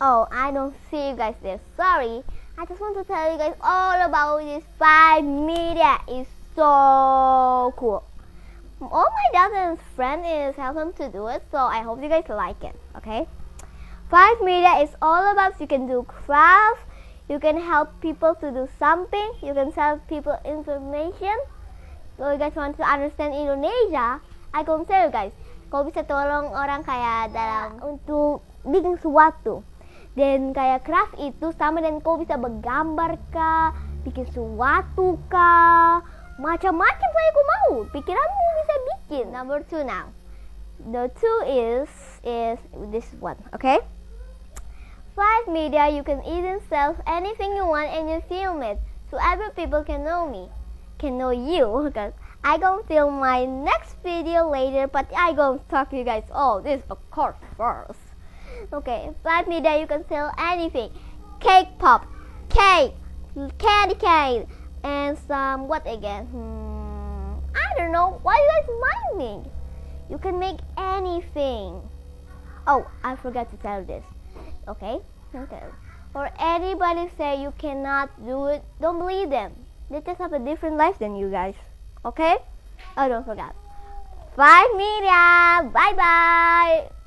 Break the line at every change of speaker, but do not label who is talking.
Oh, I don't see you guys there. Sorry. I just want to tell you guys all about this Vibe Media. It's so cool. All my dad and friend is helping to do it, so I hope you guys like it. Okay. Vibe Media is all about you can do craft, you can help people to do something, you can sell people information. So you guys want to understand Indonesia, I can tell you guys, kau bisa tolong orang kayak dalam untuk bikin sesuatu. Dan kayak craft itu sama dan kau bisa bergambar kah, bikin sesuatu kah, macam-macam saya kau mau. Pikiranmu bisa bikin. Number two now. The two is is this one, okay? Five media, you can even sell anything you want and you film it, so other people can know me, can know you. Because I gonna film my next video later, but I gonna talk to you guys all this of course first. Okay, Vibe Media, you can sell anything, cake pop, cake, candy cane, and some what again? Hmm, I don't know. Why you guys mind me? You can make anything. Oh, I forgot to tell this. Okay? Okay. Or anybody say you cannot do it, don't believe them. They just have a different life than you guys. Okay? Oh, don't forget. Vibe Media. Bye bye.